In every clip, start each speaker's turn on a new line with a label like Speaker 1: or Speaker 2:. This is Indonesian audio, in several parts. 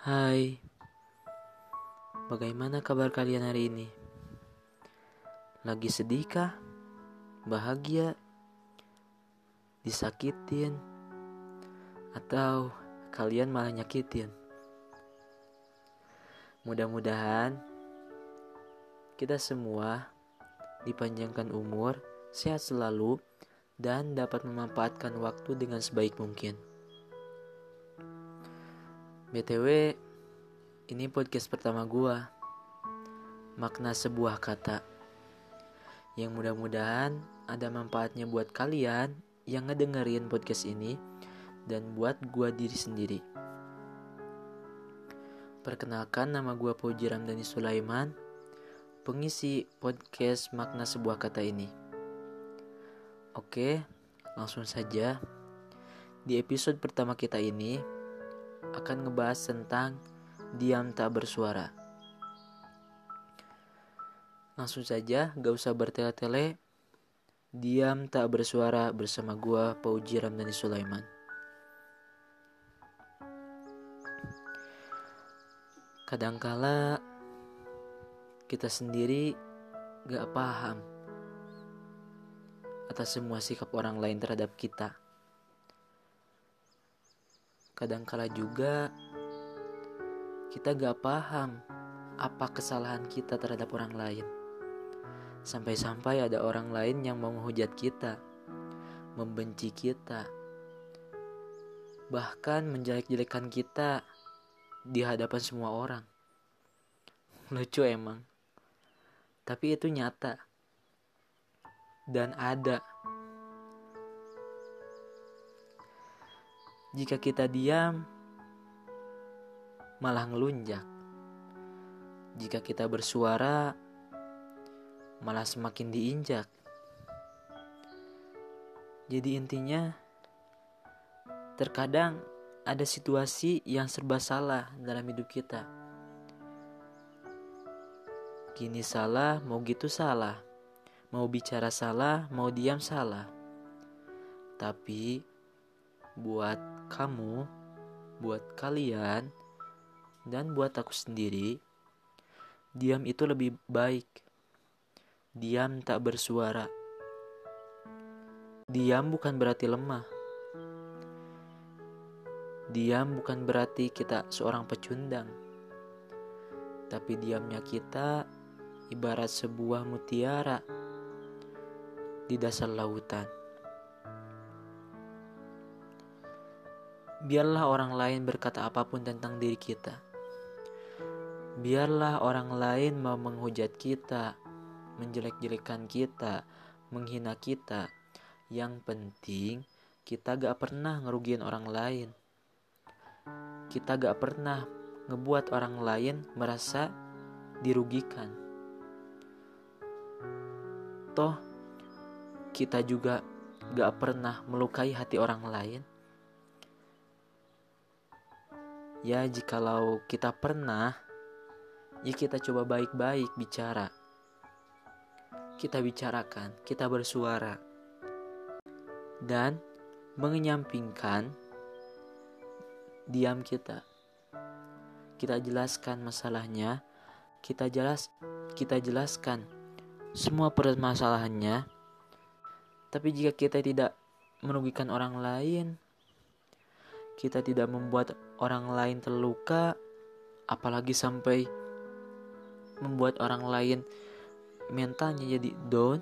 Speaker 1: Hai, bagaimana kabar kalian hari ini? Lagi sedih kah? Bahagia? Disakitin? Atau kalian malah nyakitin? Mudah-mudahan kita semua dipanjangkan umur, sehat selalu, dan dapat memanfaatkan waktu dengan sebaik mungkin. BTW, ini podcast pertama gua. Makna sebuah kata. Yang mudah-mudahan ada manfaatnya buat kalian yang ngedengerin podcast ini dan buat gua diri sendiri. Perkenalkan nama gua Puji Ramdhani Sulaiman, pengisi podcast makna sebuah kata ini. Oke, langsung saja. Di episode pertama kita ini, akan ngebahas tentang diam tak bersuara. Langsung saja, gak usah bertele-tele. Diam tak bersuara bersama gua Pauji Ramdhani Sulaiman. Kadangkala kita sendiri gak paham atas semua sikap orang lain terhadap kita kadangkala juga kita gak paham apa kesalahan kita terhadap orang lain. Sampai-sampai ada orang lain yang mau menghujat kita, membenci kita, bahkan menjelek-jelekan kita di hadapan semua orang. Lucu emang. Tapi itu nyata. Dan ada Jika kita diam, malah ngelunjak. Jika kita bersuara, malah semakin diinjak. Jadi intinya, terkadang ada situasi yang serba salah dalam hidup kita. Gini salah, mau gitu salah. Mau bicara salah, mau diam salah. Tapi buat kamu, buat kalian, dan buat aku sendiri, diam itu lebih baik. Diam tak bersuara. Diam bukan berarti lemah. Diam bukan berarti kita seorang pecundang. Tapi diamnya kita ibarat sebuah mutiara di dasar lautan. Biarlah orang lain berkata apa pun tentang diri kita. Biarlah orang lain mau menghujat kita, menjelek-jelekan kita, menghina kita. Yang penting kita gak pernah ngerugiin orang lain. Kita gak pernah ngebuat orang lain merasa dirugikan. Toh, kita juga gak pernah melukai hati orang lain. Ya, jikalau kita pernah, ya kita coba baik-baik bicara. Kita bicarakan, kita bersuara. Dan mengenyampingkan diam kita. Kita jelaskan masalahnya, kita jelas kita jelaskan semua permasalahannya. Tapi jika kita tidak merugikan orang lain, kita tidak membuat orang lain terluka, apalagi sampai membuat orang lain mentalnya jadi down.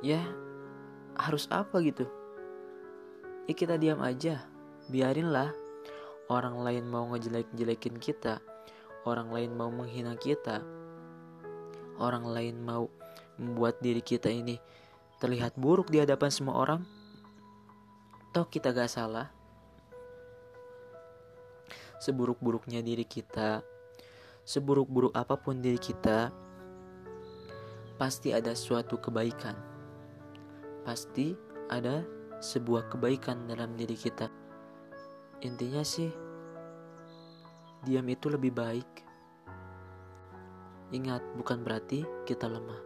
Speaker 1: Ya, harus apa gitu? Ya kita diam aja, biarinlah. Orang lain mau ngejelek-jelekin kita, orang lain mau menghina kita, orang lain mau membuat diri kita ini terlihat buruk di hadapan semua orang. Toh kita gak salah seburuk-buruknya diri kita seburuk-buruk apa pun diri kita pasti ada suatu kebaikan. Pasti ada sebuah kebaikan dalam diri kita. Intinya sih diam itu lebih baik. Ingat bukan berarti kita lemah.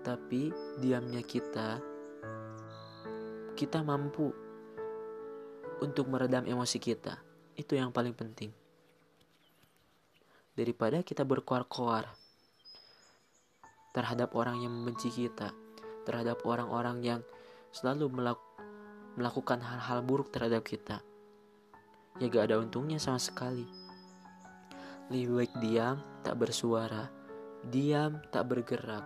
Speaker 1: Tapi diamnya kita kita mampu untuk meredam emosi kita. Itu yang paling penting. Daripada kita berkoar-koar terhadap orang yang membenci kita, terhadap orang-orang yang selalu melak melakukan hal-hal buruk terhadap kita. Ya gak ada untungnya sama sekali. Lebih baik diam, tak bersuara, diam, tak bergerak.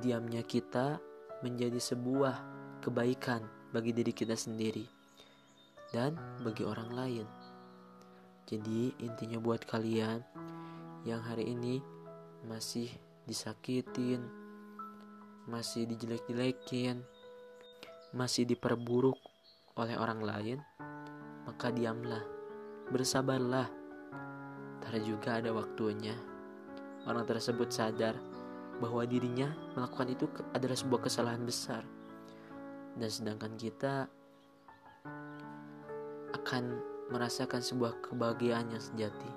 Speaker 1: Diamnya kita menjadi sebuah kebaikan bagi diri kita sendiri dan bagi orang lain. Jadi, intinya buat kalian yang hari ini masih disakitin, masih dijelek-jelekin, masih diperburuk oleh orang lain, maka diamlah, bersabarlah. Ntar juga ada waktunya. Orang tersebut sadar bahwa dirinya melakukan itu adalah sebuah kesalahan besar. Dan sedangkan kita akan merasakan sebuah kebahagiaan yang sejati.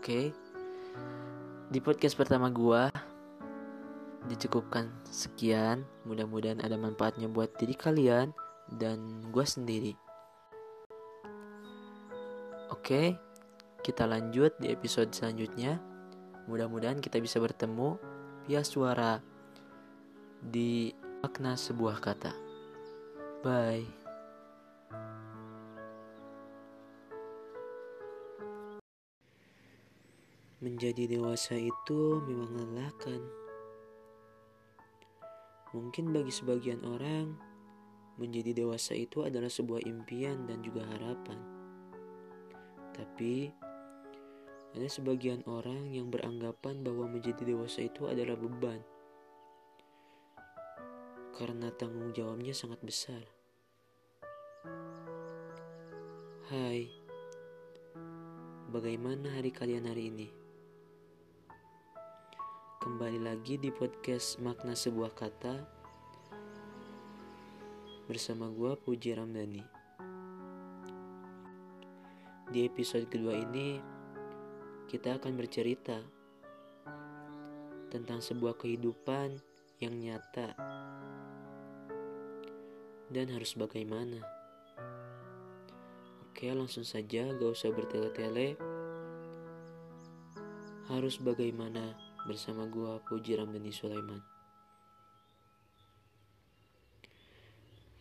Speaker 1: Oke. Di podcast pertama gua dicukupkan sekian. Mudah-mudahan ada manfaatnya buat diri kalian dan gua sendiri. Oke, kita lanjut di episode selanjutnya. Mudah-mudahan kita bisa bertemu via suara di makna sebuah kata. Bye. Menjadi dewasa itu memang melelahkan. Mungkin bagi sebagian orang, menjadi dewasa itu adalah sebuah impian dan juga harapan. Tapi, ada sebagian orang yang beranggapan bahwa menjadi dewasa itu adalah beban. Karena tanggung jawabnya sangat besar. Hai, bagaimana hari kalian hari ini? Kembali lagi di podcast Makna Sebuah Kata Bersama gue Puji Ramdhani. Di episode kedua ini Kita akan bercerita Tentang sebuah kehidupan yang nyata Dan harus bagaimana. Oke langsung saja gak usah bertele-tele. Harus bagaimana bersama gua Puji Ramdhani Sulaiman.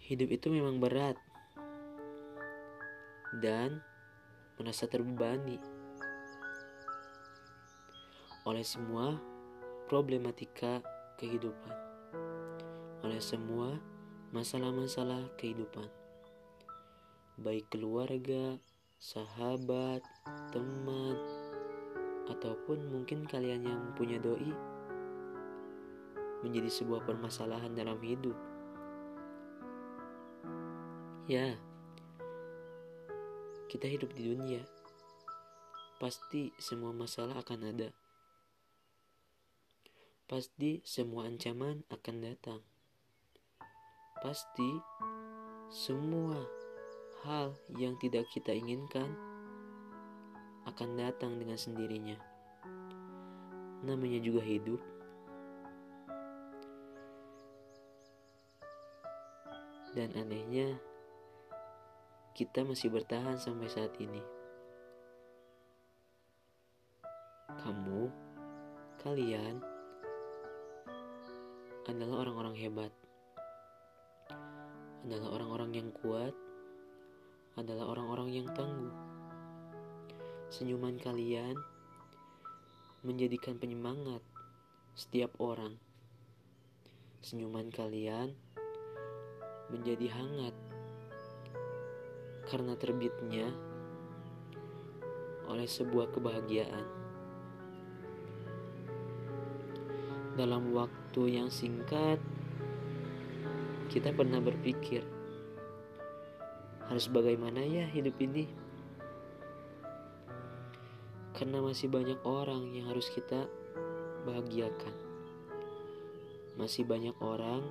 Speaker 1: Hidup itu memang berat dan merasa terbebani oleh semua problematika kehidupan, oleh semua masalah-masalah kehidupan, baik keluarga, sahabat, teman, ataupun mungkin kalian yang punya doi menjadi sebuah permasalahan dalam hidup. Ya, kita hidup di dunia, pasti semua masalah akan ada. Pasti semua ancaman akan datang. Pasti semua hal yang tidak kita inginkan akan datang dengan sendirinya. Namanya juga hidup. Dan anehnya, kita masih bertahan sampai saat ini. Kamu, kalian adalah orang-orang hebat, adalah orang-orang yang kuat, adalah orang-orang yang tangguh. Senyuman kalian menjadikan penyemangat setiap orang. Senyuman kalian menjadi hangat karena terbitnya oleh sebuah kebahagiaan. Dalam waktu yang singkat, kita pernah berpikir, harus bagaimana ya hidup ini? Karena masih banyak orang yang harus kita bahagiakan. Masih banyak orang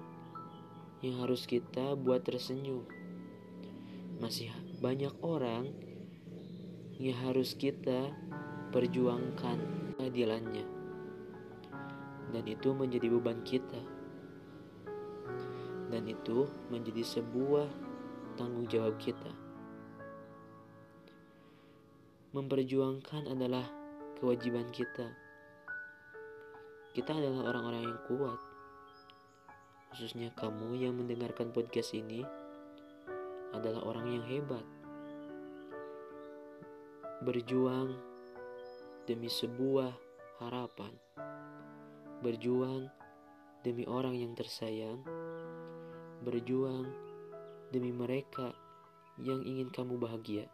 Speaker 1: yang harus kita buat tersenyum. Masih banyak orang yang harus kita perjuangkan keadilannya. Dan itu menjadi beban kita. Dan itu menjadi sebuah tanggung jawab kita. Memperjuangkan adalah kewajiban kita. Kita adalah orang-orang yang kuat. Khususnya kamu yang mendengarkan podcast ini adalah orang yang hebat. Berjuang demi sebuah harapan. Berjuang demi orang yang tersayang. Berjuang demi mereka yang ingin kamu bahagia.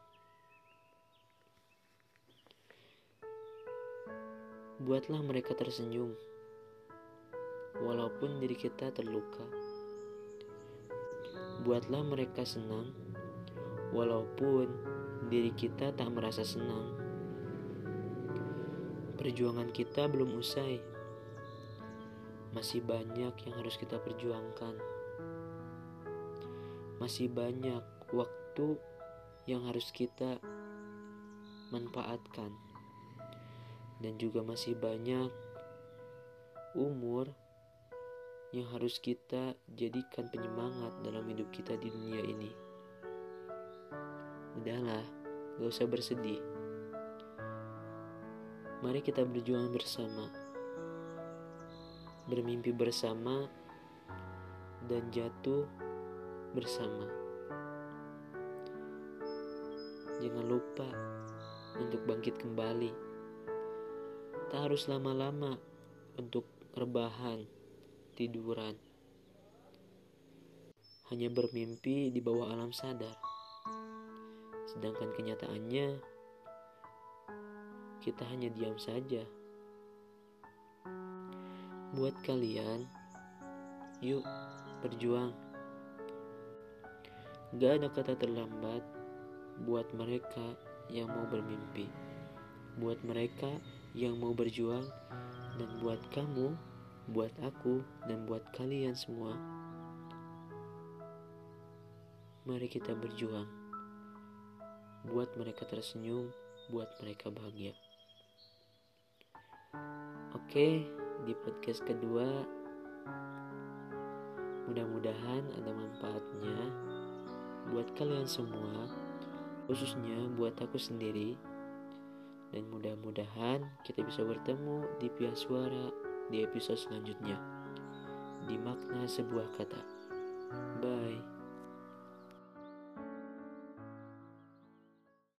Speaker 1: Buatlah mereka tersenyum, walaupun diri kita terluka. Buatlah mereka senang, walaupun diri kita tak merasa senang. Perjuangan kita belum usai, masih banyak yang harus kita perjuangkan. Masih banyak waktu yang harus kita manfaatkan dan juga masih banyak umur yang harus kita jadikan penyemangat dalam hidup kita di dunia ini. Udahlah, gak usah bersedih. Mari kita berjuang bersama, bermimpi bersama, dan jatuh bersama. Jangan lupa untuk bangkit kembali. Tak harus lama-lama untuk rebahan, tiduran. Hanya bermimpi di bawah alam sadar. Sedangkan kenyataannya kita hanya diam saja. Buat kalian, yuk berjuang. Gak ada kata terlambat buat mereka yang mau bermimpi. Buat mereka yang mau berjuang dan buat kamu, buat aku, dan buat kalian semua. Mari kita berjuang. Buat mereka tersenyum, buat mereka bahagia. Oke, di podcast kedua mudah-mudahan ada manfaatnya buat kalian semua, khususnya buat aku sendiri dan mudah-mudahan kita bisa bertemu di pihak suara di episode selanjutnya di makna sebuah kata. Bye.